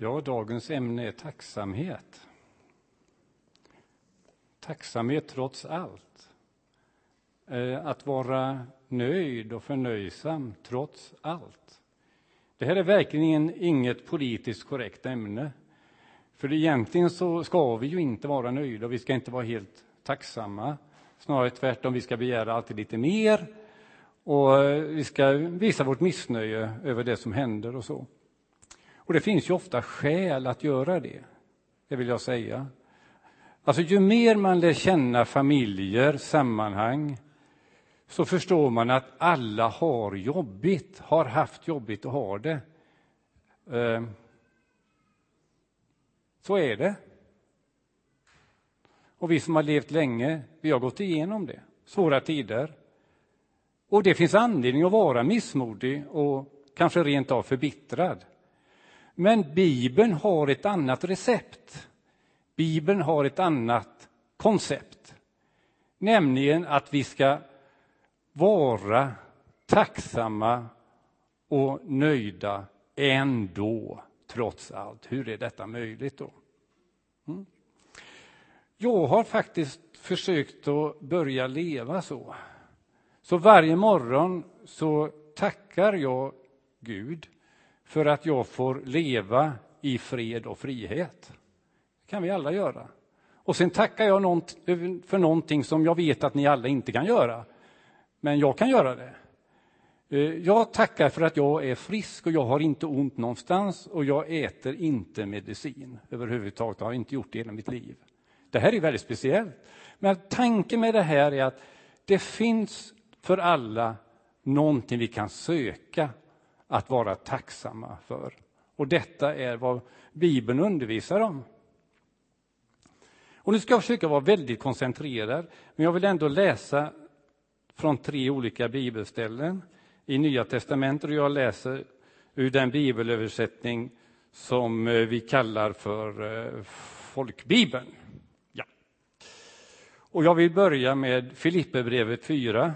Ja, dagens ämne är tacksamhet. Tacksamhet trots allt. Eh, att vara nöjd och förnöjsam trots allt. Det här är verkligen inget politiskt korrekt ämne. För egentligen så ska vi ju inte vara nöjda, vi ska inte vara helt tacksamma. Snarare tvärtom, vi ska begära alltid lite mer och eh, vi ska visa vårt missnöje över det som händer och så. Och det finns ju ofta skäl att göra det, det vill jag säga. Alltså ju mer man lär känna familjer, sammanhang, så förstår man att alla har jobbigt, har haft jobbigt och har det. Ehm, så är det. Och vi som har levt länge, vi har gått igenom det. Svåra tider. Och det finns anledning att vara missmodig och kanske rent av förbittrad. Men Bibeln har ett annat recept. Bibeln har ett annat koncept. Nämligen att vi ska vara tacksamma och nöjda ändå, trots allt. Hur är detta möjligt då? Mm. Jag har faktiskt försökt att börja leva så. Så varje morgon så tackar jag Gud för att jag får leva i fred och frihet. Det kan vi alla göra. Och sen tackar jag för någonting som jag vet att ni alla inte kan göra. Men jag kan göra det. Eh, jag tackar för att jag är frisk och jag har inte ont någonstans och jag äter inte medicin överhuvudtaget. Jag har inte gjort det hela mitt liv. Det här är väldigt speciellt. Men tanken med det här är att det finns för alla någonting vi kan söka att vara tacksamma för. Och detta är vad Bibeln undervisar om. Och nu ska jag försöka vara väldigt koncentrerad, men jag vill ändå läsa från tre olika bibelställen i Nya testamentet och jag läser ur den bibelöversättning som eh, vi kallar för eh, folkbibeln. Ja. Och jag vill börja med Filipperbrevet 4,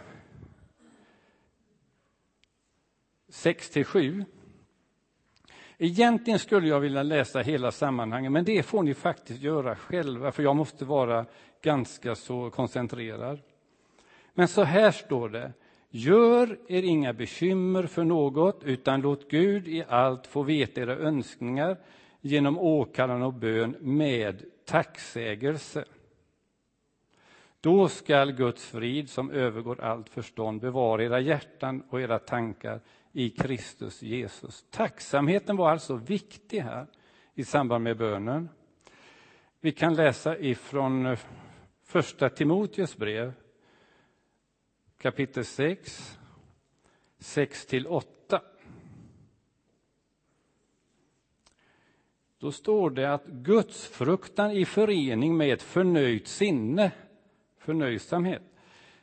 6 7. Egentligen skulle jag vilja läsa hela sammanhanget, men det får ni faktiskt göra själva, för jag måste vara ganska så koncentrerad. Men så här står det. Gör er inga bekymmer för något, utan låt Gud i allt få veta era önskningar genom åkallan och bön med tacksägelse. Då skall Guds frid, som övergår allt förstånd, bevara era hjärtan och era tankar i Kristus Jesus. Tacksamheten var alltså viktig här i samband med bönen. Vi kan läsa ifrån eh, första Timoteus brev, kapitel 6, 6 till 8. Då står det att Guds fruktan i förening med ett förnöjt sinne, förnöjsamhet,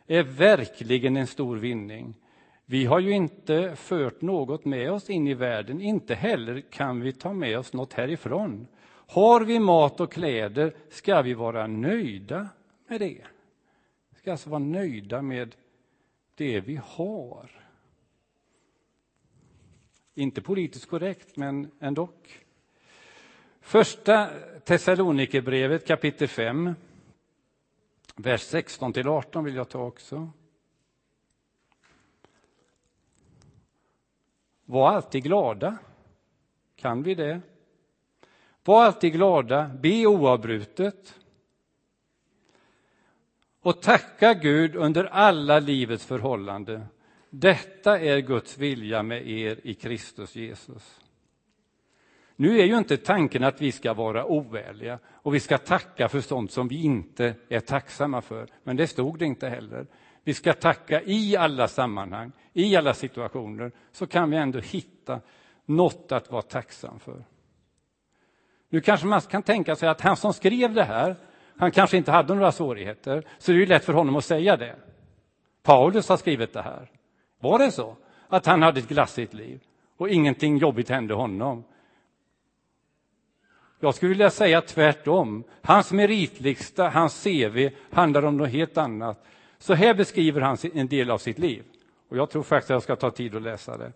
är verkligen en stor vinning. Vi har ju inte fört något med oss in i världen, inte heller kan vi ta med oss något härifrån. Har vi mat och kläder ska vi vara nöjda med det. Vi ska alltså vara nöjda med det vi har. Inte politiskt korrekt, men ändå. Första Thessalonikerbrevet kapitel 5, vers 16 till 18 vill jag ta också. Var alltid glada. Kan vi det? Var alltid glada, be oavbrutet. Och tacka Gud under alla livets förhållanden. Detta är Guds vilja med er i Kristus Jesus. Nu är ju inte tanken att vi ska vara oärliga och vi ska tacka för sånt som vi inte är tacksamma för, men det stod det inte heller. Vi ska tacka i alla sammanhang, i alla situationer, så kan vi ändå hitta något att vara tacksam för. Nu kanske man kan tänka sig att han som skrev det här, han kanske inte hade några svårigheter, så det är ju lätt för honom att säga det. Paulus har skrivit det här. Var det så att han hade ett glassigt liv och ingenting jobbigt hände honom? Jag skulle vilja säga tvärtom. Hans meritlista, hans CV, handlar om något helt annat. Så här beskriver han en del av sitt liv. Och jag tror faktiskt att jag ska ta tid att läsa det.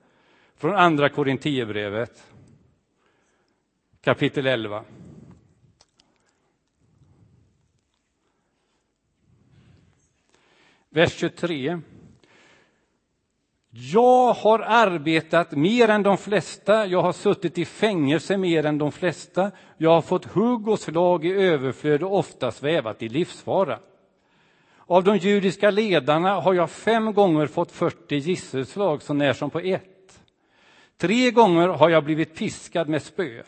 Från andra Korinthierbrevet. kapitel 11. Vers 23. Jag har arbetat mer än de flesta, jag har suttit i fängelse mer än de flesta, jag har fått hugg och slag i överflöd och ofta svävat i livsfara. Av de judiska ledarna har jag fem gånger fått 40 gisselslag, så när som på ett. Tre gånger har jag blivit piskad med spö.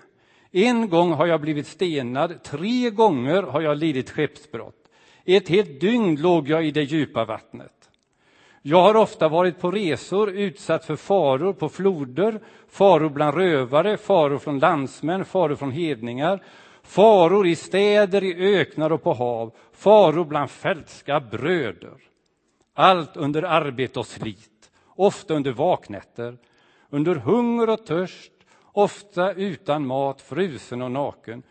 En gång har jag blivit stenad, tre gånger har jag lidit skeppsbrott. Ett helt dygn låg jag i det djupa vattnet. Jag har ofta varit på resor, utsatt för faror på floder, faror bland rövare, faror från landsmän, faror från hedningar, faror i städer, i öknar och på hav, faror bland fältska bröder. Allt under arbete och slit, ofta under vaknätter, under hunger och törst, ofta utan mat, frusen och naken.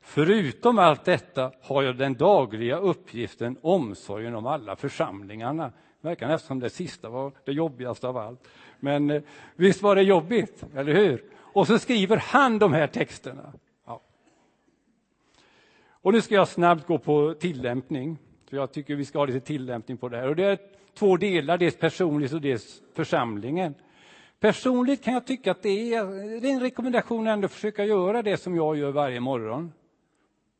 Förutom allt detta har jag den dagliga uppgiften omsorgen om alla församlingarna Det verkar nästan som det sista var det jobbigaste av allt. Men eh, visst var det jobbigt, eller hur? Och så skriver han de här texterna. Och nu ska jag snabbt gå på tillämpning, för jag tycker vi ska ha lite tillämpning på det här. Och det är två delar, dels personligt och dels församlingen. Personligt kan jag tycka att det är, det är en rekommendation att försöka göra det som jag gör varje morgon.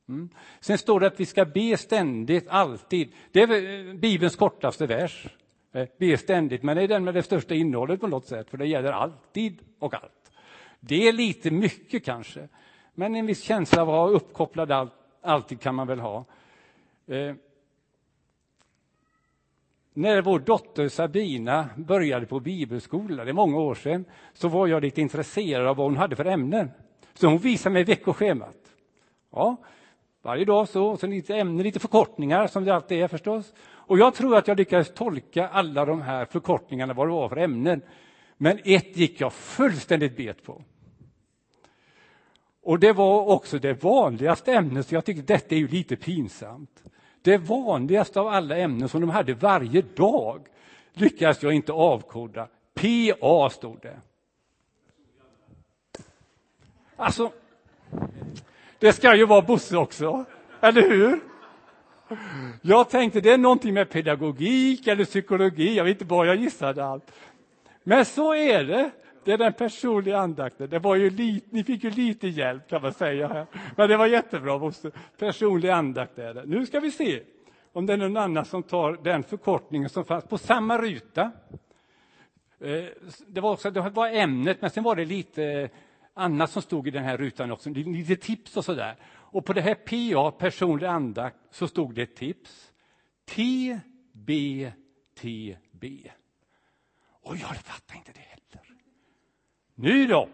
Mm. Sen står det att vi ska be ständigt, alltid. Det är eh, Bibelns kortaste vers. Eh, be ständigt, men det är den med det största innehållet på något sätt, för det gäller alltid och allt. Det är lite mycket kanske, men en viss känsla av att vara uppkopplad allt, alltid kan man väl ha. Eh, när vår dotter Sabina började på bibelskola, det är många år sedan, så var jag lite intresserad av vad hon hade för ämnen. Så hon visade mig veckoschemat. Ja, varje dag så, och sen lite ämnen, lite förkortningar som det alltid är förstås. Och jag tror att jag lyckades tolka alla de här förkortningarna, vad det var för ämnen. Men ett gick jag fullständigt bet på. Och det var också det vanligaste ämnet, så jag tyckte detta är ju lite pinsamt. Det vanligaste av alla ämnen som de hade varje dag lyckades jag inte avkoda. PA stod det. Alltså, det ska ju vara Bosse också, eller hur? Jag tänkte det är någonting med pedagogik eller psykologi, jag vet inte vad jag gissade allt. Men så är det. Det är den personliga andakten. Det var ju lite, ni fick ju lite hjälp kan man säga. Men det var jättebra. Bosse. Personlig andakt är det. Nu ska vi se om det är någon annan som tar den förkortningen som fanns på samma ruta. Eh, det var, också, det var ämnet, men sen var det lite eh, annat som stod i den här rutan också, lite tips och sådär. Och på det här PA, personlig andakt, så stod det ett tips. TBTB. Och jag fattar inte det heller. Nu då!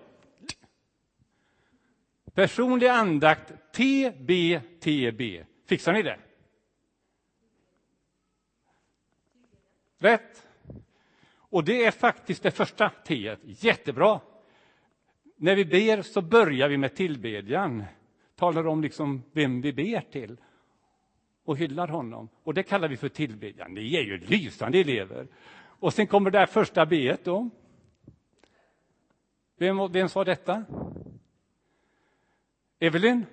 Personlig andakt TBTB. Fixar ni det? Rätt. Och det är faktiskt det första T. Jättebra. När vi ber så börjar vi med tillbedjan, talar om liksom vem vi ber till och hyllar honom. Och det kallar vi för tillbedjan. Ni är ju lysande elever. Och sen kommer det här första B. då. Vem, vem sa detta? Evelyn?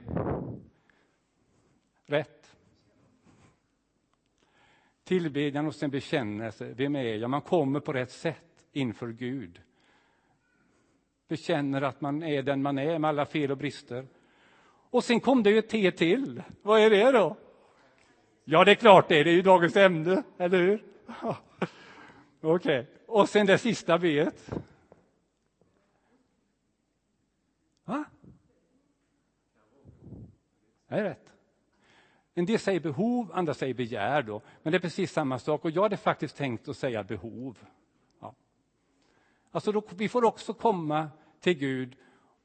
Rätt. Tillbedjan och sen bekännelse. Vem är jag? Man kommer på rätt sätt inför Gud bekänner att man är den man är med alla fel och brister. Och sen kom det ju ett T till. Vad är det då? Ja, det är klart det, är. det är ju dagens ämne, eller hur? Okej, okay. och sen det sista B. Va? Det är rätt. En del säger behov, andra säger begär. Då. Men det är precis samma sak. Och jag hade faktiskt tänkt att säga behov. Ja. Alltså då, vi får också komma till Gud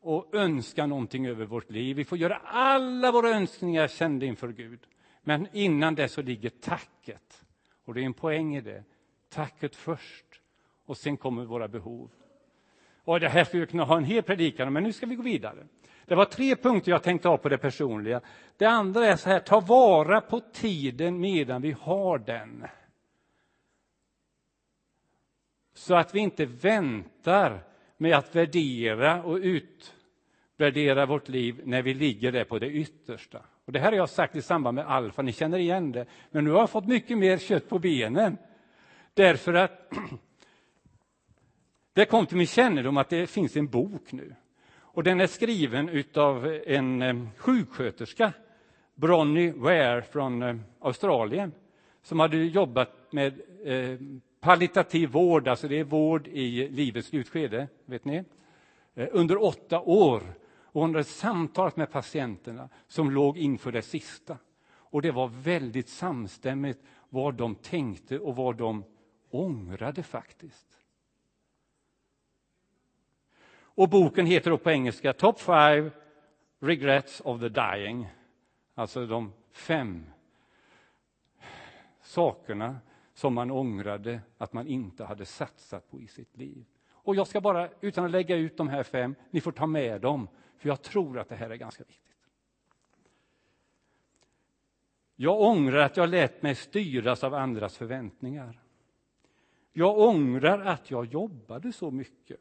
och önska någonting över vårt liv. Vi får göra alla våra önskningar kända inför Gud. Men innan det så ligger tacket. Och det är en poäng i det. Tacket först. Och sen kommer våra behov. Och det här skulle kunna ha en hel predikan men nu ska vi gå vidare. Det var tre punkter jag tänkte ha på det personliga. Det andra är så här, ta vara på tiden medan vi har den. Så att vi inte väntar med att värdera och utvärdera vårt liv när vi ligger där på det yttersta. Och Det här har jag sagt i samband med alfa, ni känner igen det. Men nu har jag fått mycket mer kött på benen. Därför att det kom till min kännedom att det finns en bok nu. Och den är skriven av en eh, sjuksköterska, Bronnie Ware från eh, Australien, som hade jobbat med eh, palliativ vård, alltså det är vård i livets slutskede, vet ni, under åtta år. Och hon hade samtalat med patienterna som låg inför det sista. Och det var väldigt samstämmigt vad de tänkte och vad de ångrade faktiskt. Och boken heter på engelska Top five regrets of the dying. Alltså de fem sakerna som man ångrade att man inte hade satsat på i sitt liv. Och jag ska bara, utan att lägga ut de här fem, ni får ta med dem, för jag tror att det här är ganska viktigt. Jag ångrar att jag lät mig styras av andras förväntningar. Jag ångrar att jag jobbade så mycket.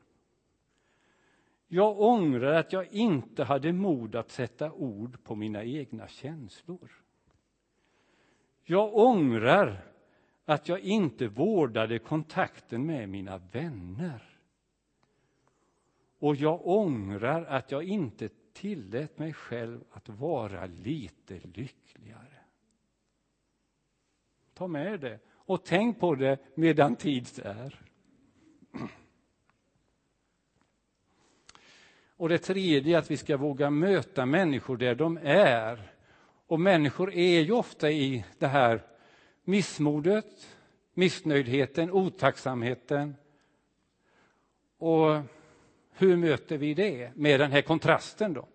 Jag ångrar att jag inte hade mod att sätta ord på mina egna känslor. Jag ångrar att jag inte vårdade kontakten med mina vänner. Och jag ångrar att jag inte tillät mig själv att vara lite lyckligare. Ta med det och tänk på det medan tid är. Och det tredje är att vi ska våga möta människor där de är. Och människor är ju ofta i det här missmodet, missnöjdheten, otacksamheten. Och hur möter vi det med den här kontrasten då?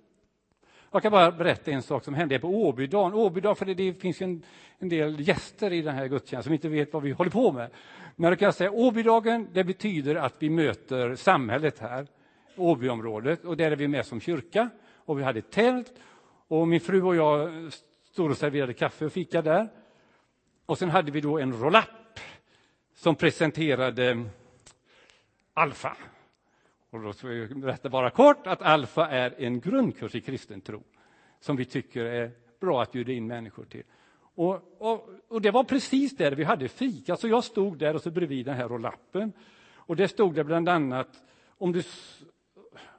Jag kan bara berätta en sak som hände på Åbydagen. Åbydagen, för det finns en, en del gäster i den här gudstjänsten som inte vet vad vi håller på med. Men jag kan säga Åbydagen, det betyder att vi möter samhället här. Åbyområdet och där är vi med som kyrka. Och vi hade ett tält och min fru och jag stod och serverade kaffe och fika där. Och sen hade vi då en roll-up som presenterade Alfa. Och då ska jag berätta bara kort att Alfa är en grundkurs i kristen tro som vi tycker är bra att bjuda in människor till. Och, och, och det var precis där vi hade fika, så jag stod där och så bredvid den här roll-upen. Och det stod det bland annat om du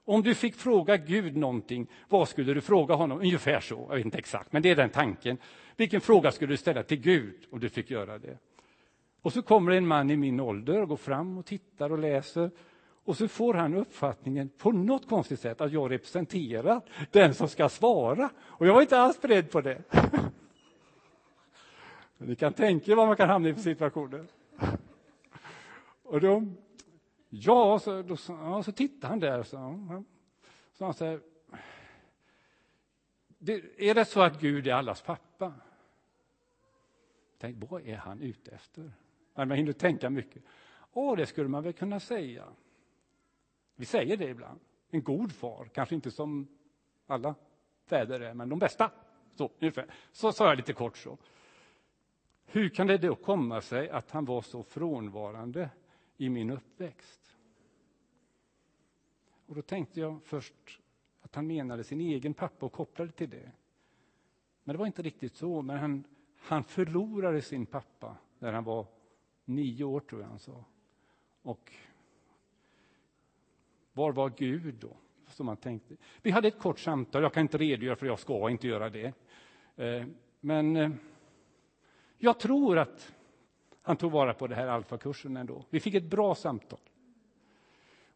om du fick fråga Gud någonting, vad skulle du fråga honom? Ungefär så, jag vet inte exakt, men det är den tanken. Vilken fråga skulle du ställa till Gud om du fick göra det? Och så kommer en man i min ålder och går fram och tittar och läser. Och så får han uppfattningen på något konstigt sätt att jag representerar den som ska svara. Och jag var inte alls beredd på det. Ni kan tänka er vad man kan hamna i för situationer. Och de Ja, så, då, ja, så tittade han där. Så, så han säger, det, är det så att Gud är allas pappa? Tänk, vad är han ute efter? Man hinner tänka mycket. Åh, det skulle man väl kunna säga. Vi säger det ibland. En god far, kanske inte som alla fäder är, men de bästa. Så, ungefär. så sa jag lite kort så. Hur kan det då komma sig att han var så frånvarande i min uppväxt? Och då tänkte jag först att han menade sin egen pappa och kopplade till det. Men det var inte riktigt så. Men han, han förlorade sin pappa när han var nio år, tror jag han sa. Och var var Gud då? Som han tänkte. Vi hade ett kort samtal. Jag kan inte redogöra för jag ska inte göra det. Eh, men eh, jag tror att han tog vara på det här alfakursen ändå. Vi fick ett bra samtal.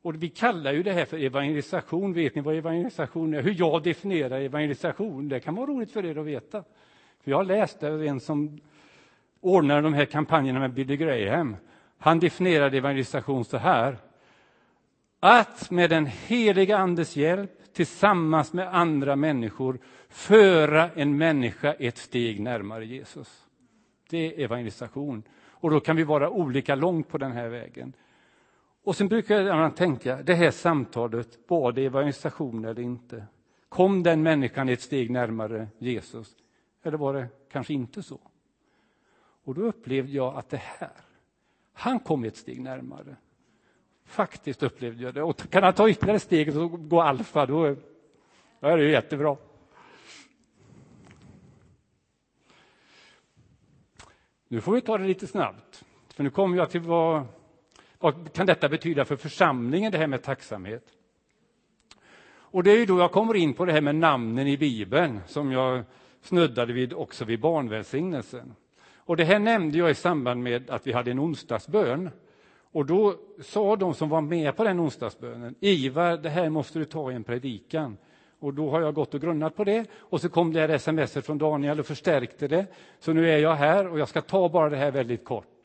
Och vi kallar ju det här för evangelisation. Vet ni vad evangelisation är? Hur jag definierar evangelisation, det kan vara roligt för er att veta. För jag läste en som ordnade de här kampanjerna med Billy Graham. Han definierade evangelisation så här. Att med den heliga Andes hjälp tillsammans med andra människor föra en människa ett steg närmare Jesus. Det är evangelisation. Och då kan vi vara olika långt på den här vägen. Och sen brukar man tänka, det här samtalet, var det evangelisation eller inte? Kom den människan ett steg närmare Jesus? Eller var det kanske inte så? Och då upplevde jag att det här, han kom ett steg närmare. Faktiskt upplevde jag det. Och kan han ta ytterligare steg och gå alfa, då, är det är jättebra. Nu får vi ta det lite snabbt, för nu kommer jag till vad, vad kan detta betyda för församlingen, det här med tacksamhet. Och det är ju då jag kommer in på det här med namnen i Bibeln, som jag snuddade vid också vid barnvälsignelsen. Och det här nämnde jag i samband med att vi hade en onsdagsbön. Och då sa de som var med på den onsdagsbönen, Ivar, det här måste du ta i en predikan. Och då har jag gått och grunnat på det. Och så kom det här sms från Daniel och förstärkte det. Så nu är jag här och jag ska ta bara det här väldigt kort.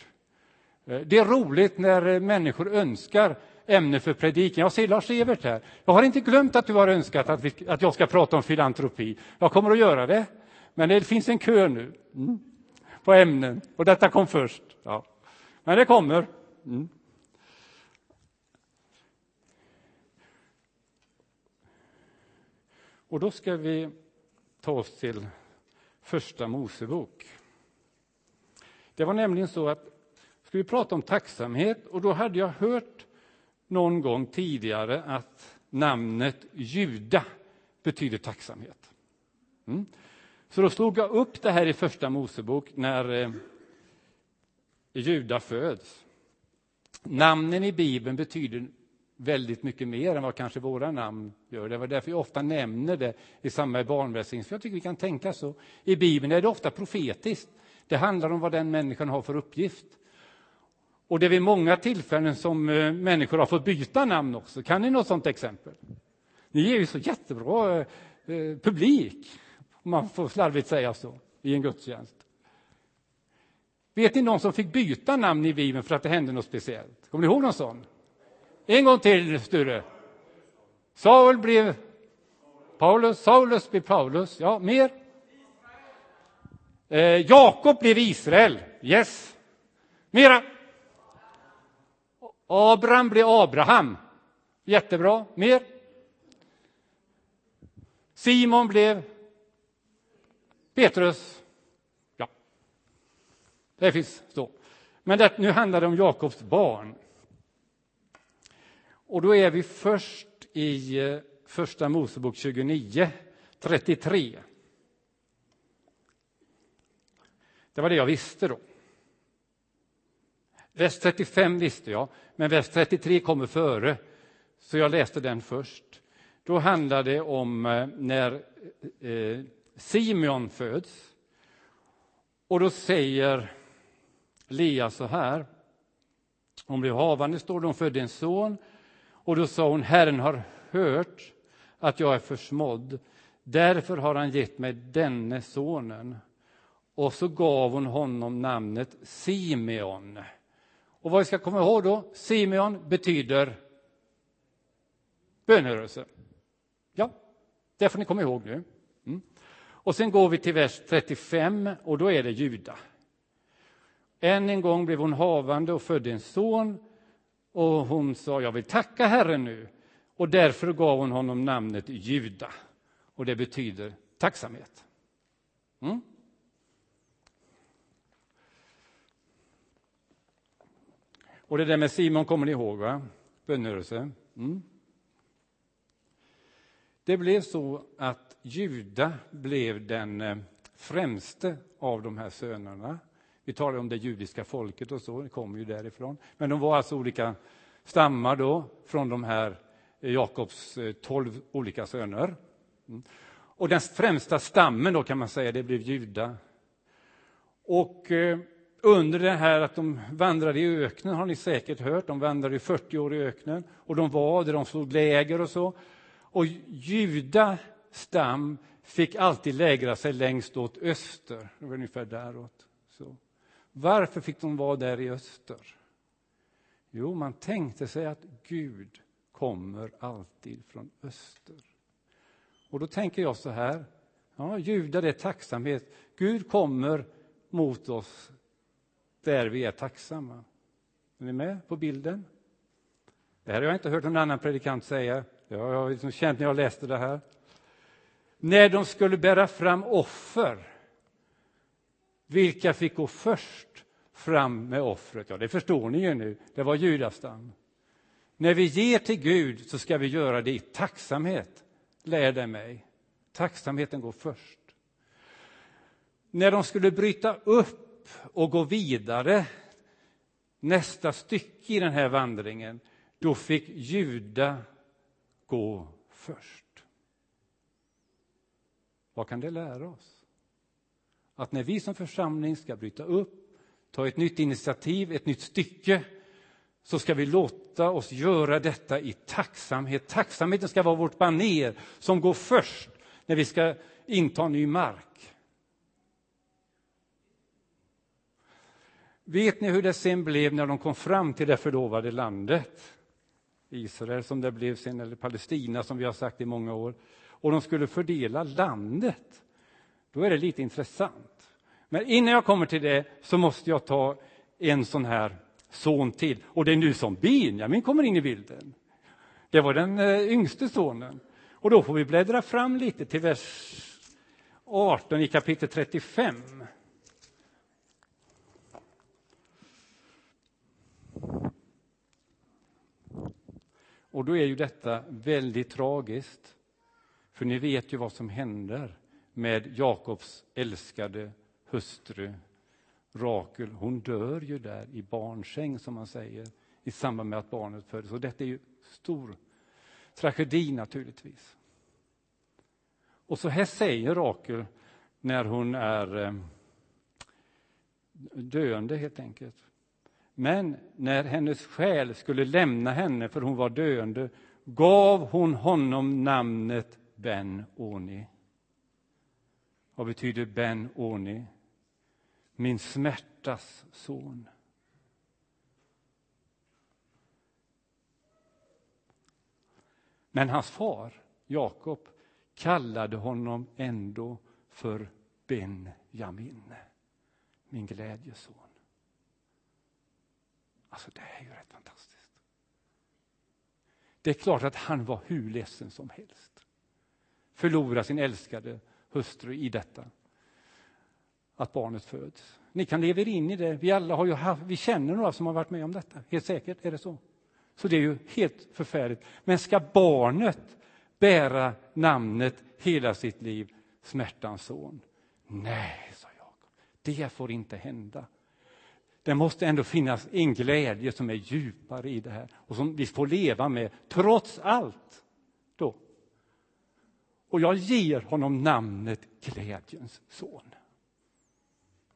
Eh, det är roligt när eh, människor önskar ämne för predikan. Jag ser Lars-Evert här. Jag har inte glömt att du har önskat att, vi, att jag ska prata om filantropi. Jag kommer att göra det. Men det finns en kö nu mm, på ämnen och detta kom först. Ja. Men det kommer. Mm. Och då ska vi ta oss till Första Mosebok. Det var nämligen så att skulle vi prata om tacksamhet och då hade jag hört någon gång tidigare att namnet Juda betyder tacksamhet. Mm. Så då slog jag upp det här i Första Mosebok när eh, Juda föds. Namnen i Bibeln betyder väldigt mycket mer än vad kanske våra namn gör. Det var därför jag ofta nämner det i samband med barnvälsignelse, för jag tycker vi kan tänka så. I Bibeln är det ofta profetiskt. Det handlar om vad den människan har för uppgift. Och det är vid många tillfällen som eh, människor har fått byta namn också. Kan ni något sånt exempel? Ni är ju så jättebra eh, eh, publik, om man får slarvigt säga så, i en gudstjänst. Vet ni någon som fick byta namn i Bibeln för att det hände något speciellt? Kommer ni ihåg någon sån? En gång till, Sture. Saul blev Paulus, Saulus blev Paulus. Ja, mer? Eh, Jakob blev Israel. Yes. Mera? Abraham blev Abraham. Jättebra. Mer? Simon blev Petrus. Ja, det finns så. Men det, nu handlar det om Jakobs barn. Och då är vi först i eh, Första Mosebok 29, 33. Det var det jag visste då. Vers 35 visste jag, men vers 33 kommer före, så jag läste den först. Då handlar det om eh, när eh, Simeon föds. Och då säger Lea så här. Hon blev havande, står det, hon födde en son och då sa hon, Herren har hört att jag är försmådd, därför har han gett mig denne sonen. Och så gav hon honom namnet Simeon. Och vad vi ska komma ihåg då, Simeon betyder bönerörelse. Ja, det får ni komma ihåg nu. Mm. Och sen går vi till vers 35 och då är det Juda. Än en gång blev hon havande och födde en son och hon sa, jag vill tacka Herren nu. Och därför gav hon honom namnet Juda. Och det betyder tacksamhet. Mm? Och det där med Simon kommer ni ihåg, va? Bönnrörelse. Mm. Det blev så att Juda blev den eh, främste av de här sönerna. Vi talar om det judiska folket och så, det kommer ju därifrån. Men de var alltså olika stammar då från de här eh, Jakobs eh, tolv olika söner. Mm. Och den främsta stammen då kan man säga, det blev Juda. Och under det här att de vandrade i öknen har ni säkert hört, de vandrade i 40 år i öknen och de var där, de slog läger och så. Och Juda stam fick alltid lägra sig längst åt öster, det var ungefär däråt. Så. Varför fick de vara där i öster? Jo, man tänkte sig att Gud kommer alltid från öster. Och då tänker jag så här, ja, judar är tacksamhet. Gud kommer mot oss där vi är tacksamma. Är ni med på bilden? Det här har jag inte hört någon annan predikant säga. Jag har liksom känt när jag läste det här. När de skulle bära fram offer vilka fick gå först fram med offret? Ja, det förstår ni ju nu. Det var judastam. När vi ger till Gud så ska vi göra det i tacksamhet, lär det mig. Tacksamheten går först. När de skulle bryta upp och gå vidare, nästa stycke i den här vandringen, då fick Juda gå först. Vad kan det lära oss? Att när vi som församling ska bryta upp, ta ett nytt initiativ, ett nytt stycke, så ska vi låta oss göra detta i tacksamhet. Tacksamheten ska vara vårt baner som går först när vi ska inta ny mark. Vet ni hur det sen blev när de kom fram till det förlovade landet? Israel som det blev sen, eller Palestina som vi har sagt i många år. Och de skulle fördela landet. Då är det lite intressant. Men innan jag kommer till det så måste jag ta en sån här son till. Och det är nu som Benjamin kommer in i bilden. Det var den eh, yngste sonen. Och då får vi bläddra fram lite till vers 18 i kapitel 35. Och då är ju detta väldigt tragiskt. För ni vet ju vad som händer med Jakobs älskade hustru Rakel. Hon dör ju där i barnsäng, som man säger, i samband med att barnet föddes. Och detta är ju stor tragedi naturligtvis. Och så här säger Rakel när hon är eh, döende, helt enkelt. Men när hennes själ skulle lämna henne, för hon var döende, gav hon honom namnet Ben-Oni. Vad betyder Ben-Oni? Min smärtas son. Men hans far, Jakob, kallade honom ändå för Benjamin, min glädjeson. Alltså, det är ju rätt fantastiskt. Det är klart att han var hur ledsen som helst. Förlora sin älskade hustru i detta. Att barnet föds. Ni kan leva er in i det. Vi alla har ju haft, vi känner några som har varit med om detta. Helt säkert är det så. Så det är ju helt förfärligt. Men ska barnet bära namnet hela sitt liv, smärtans son? Nej, sa Jakob, det får inte hända. Det måste ändå finnas en glädje som är djupare i det här och som vi får leva med trots allt. Då. Och jag ger honom namnet glädjens son.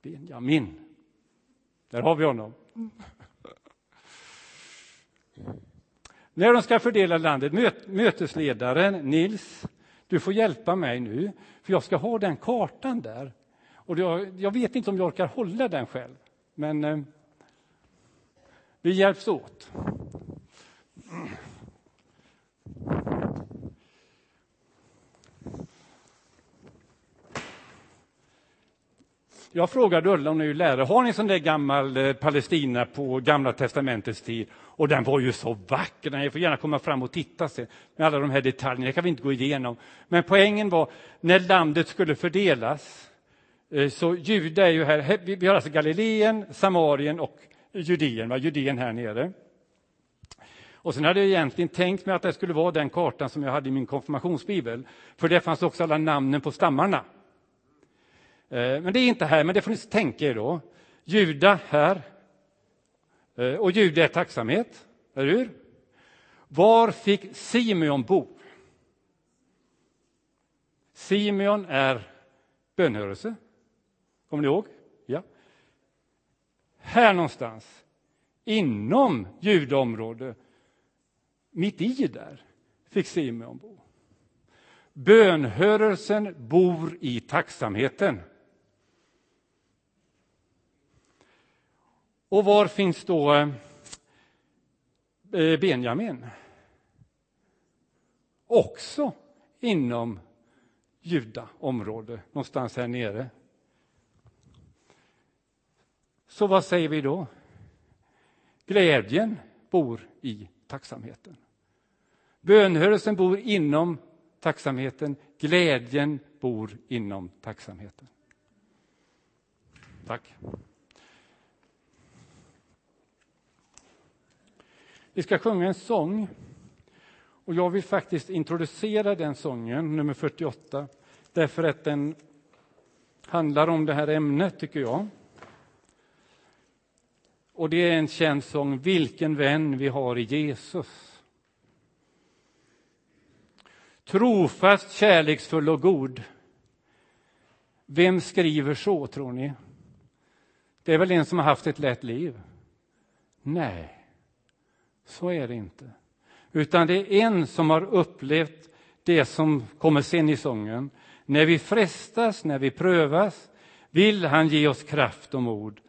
Benjamin. Där har vi honom. När de ska fördela landet, mötesledaren Nils, du får hjälpa mig nu, för jag ska ha den kartan där. Och jag, jag vet inte om jag orkar hålla den själv. Men eh, vi hjälps åt. Jag frågade Ulla, hon är ju lärare, har ni sån där gammal eh, Palestina på Gamla testamentets tid? Och den var ju så vacker, ni får gärna komma fram och titta sen, med alla de här detaljerna, det kan vi inte gå igenom. Men poängen var, när landet skulle fördelas, Eh, så Juda är ju här, vi har alltså Galileen, Samarien och Judeen, va? Judeen här nere. Och sen hade jag egentligen tänkt mig att det skulle vara den kartan som jag hade i min konfirmationsbibel, för där fanns också alla namnen på stammarna. Eh, men det är inte här, men det får ni tänka er då. Juda här. Eh, och Juda är tacksamhet, eller hur? Var fick Simeon bo? Simeon är bönhörelse. Kommer ni ihåg? Ja. Här någonstans, inom judaområdet, mitt i där, fick Simeon bo. Bönhörelsen bor i tacksamheten. Och var finns då eh, eh, Benjamin? Också inom Judaområde, någonstans här nere. Så vad säger vi då? Glädjen bor i tacksamheten. Bönhörelsen bor inom tacksamheten. Glädjen bor inom tacksamheten. Tack. Vi ska sjunga en sång. Och jag vill faktiskt introducera den sången, nummer 48, därför att den handlar om det här ämnet, tycker jag. Och det är en känd sång, Vilken vän vi har i Jesus. Trofast, kärleksfull och god. Vem skriver så, tror ni? Det är väl en som har haft ett lätt liv? Nej, så är det inte. Utan det är en som har upplevt det som kommer sen i sången. När vi frestas, när vi prövas, vill han ge oss kraft och mod.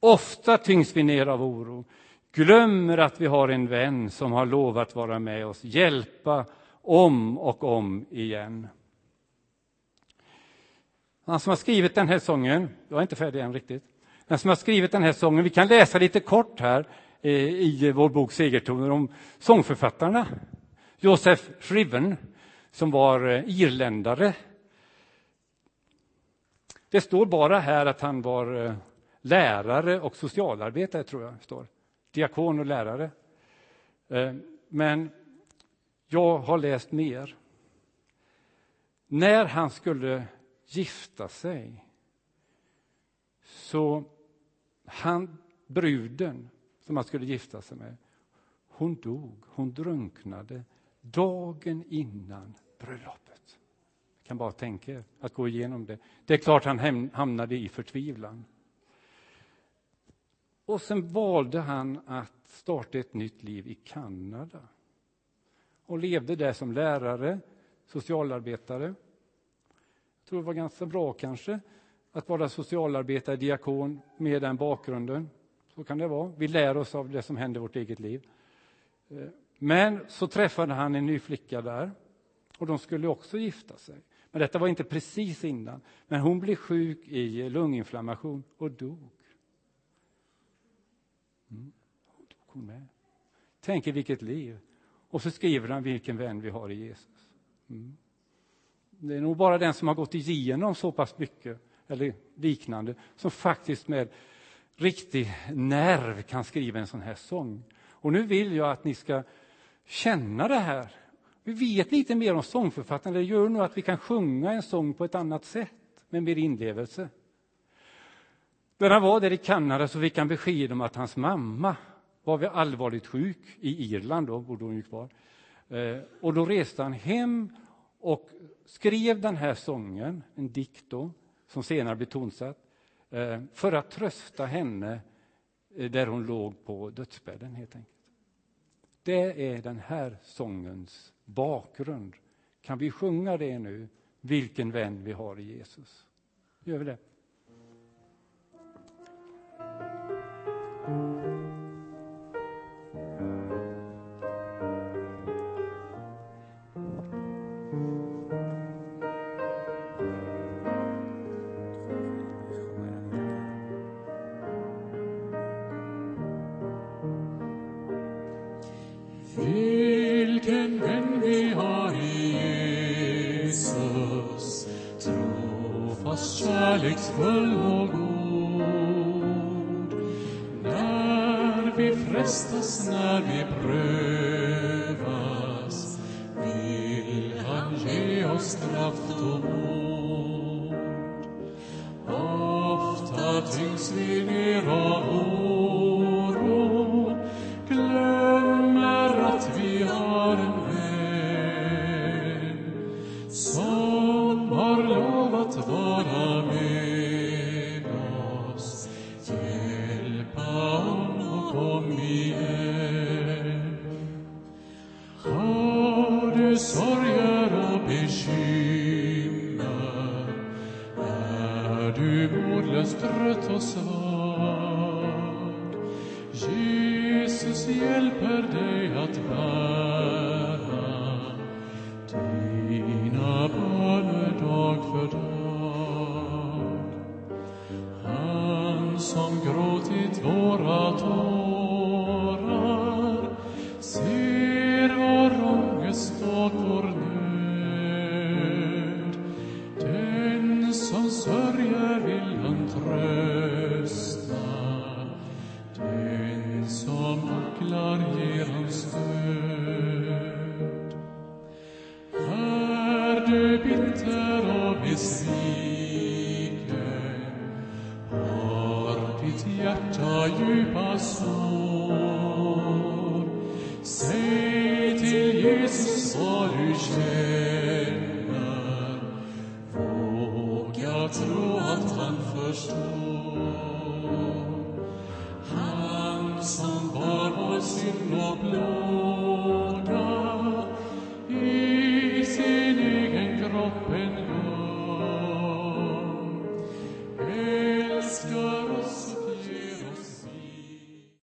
Ofta tyngs vi ner av oro, glömmer att vi har en vän som har lovat vara med oss, hjälpa om och om igen. Han som har skrivit den här sången, jag är inte färdig än riktigt, den som har skrivit den här sången, vi kan läsa lite kort här eh, i vår bok Segertoner om sångförfattarna. Joseph Shriven, som var eh, irländare. Det står bara här att han var eh, lärare och socialarbetare, tror jag står. Diakon och lärare. Eh, men jag har läst mer. När han skulle gifta sig så han, bruden som han skulle gifta sig med, hon dog, hon drunknade dagen innan bröllopet. Jag kan bara tänka er att gå igenom det. Det är klart han hamnade i förtvivlan. Och sen valde han att starta ett nytt liv i Kanada och levde där som lärare, socialarbetare. Jag tror det var ganska bra kanske att vara socialarbetare, diakon med den bakgrunden. Så kan det vara. Vi lär oss av det som händer i vårt eget liv. Men så träffade han en ny flicka där och de skulle också gifta sig. Men detta var inte precis innan. Men hon blev sjuk i lunginflammation och dog. Mm. Tog hon med. Tänk er vilket liv. Och så skriver han vilken vän vi har i Jesus. Mm. Det är nog bara den som har gått igenom så pass mycket eller liknande som faktiskt med riktig nerv kan skriva en sån här sång. Och nu vill jag att ni ska känna det här. Vi vet lite mer om sångförfattaren. Det gör nog att vi kan sjunga en sång på ett annat sätt, med mer inlevelse. När han var där i Kanada så fick han besked om att hans mamma var allvarligt sjuk. I Irland då, bodde hon ju kvar. Eh, och då reste han hem och skrev den här sången, en dikt då, som senare blev tonsatt, eh, för att trösta henne eh, där hon låg på dödsbädden, helt enkelt. Det är den här sångens bakgrund. Kan vi sjunga det nu? Vilken vän vi har i Jesus. Gör vi det? strafto mut. Oft hat ins Vini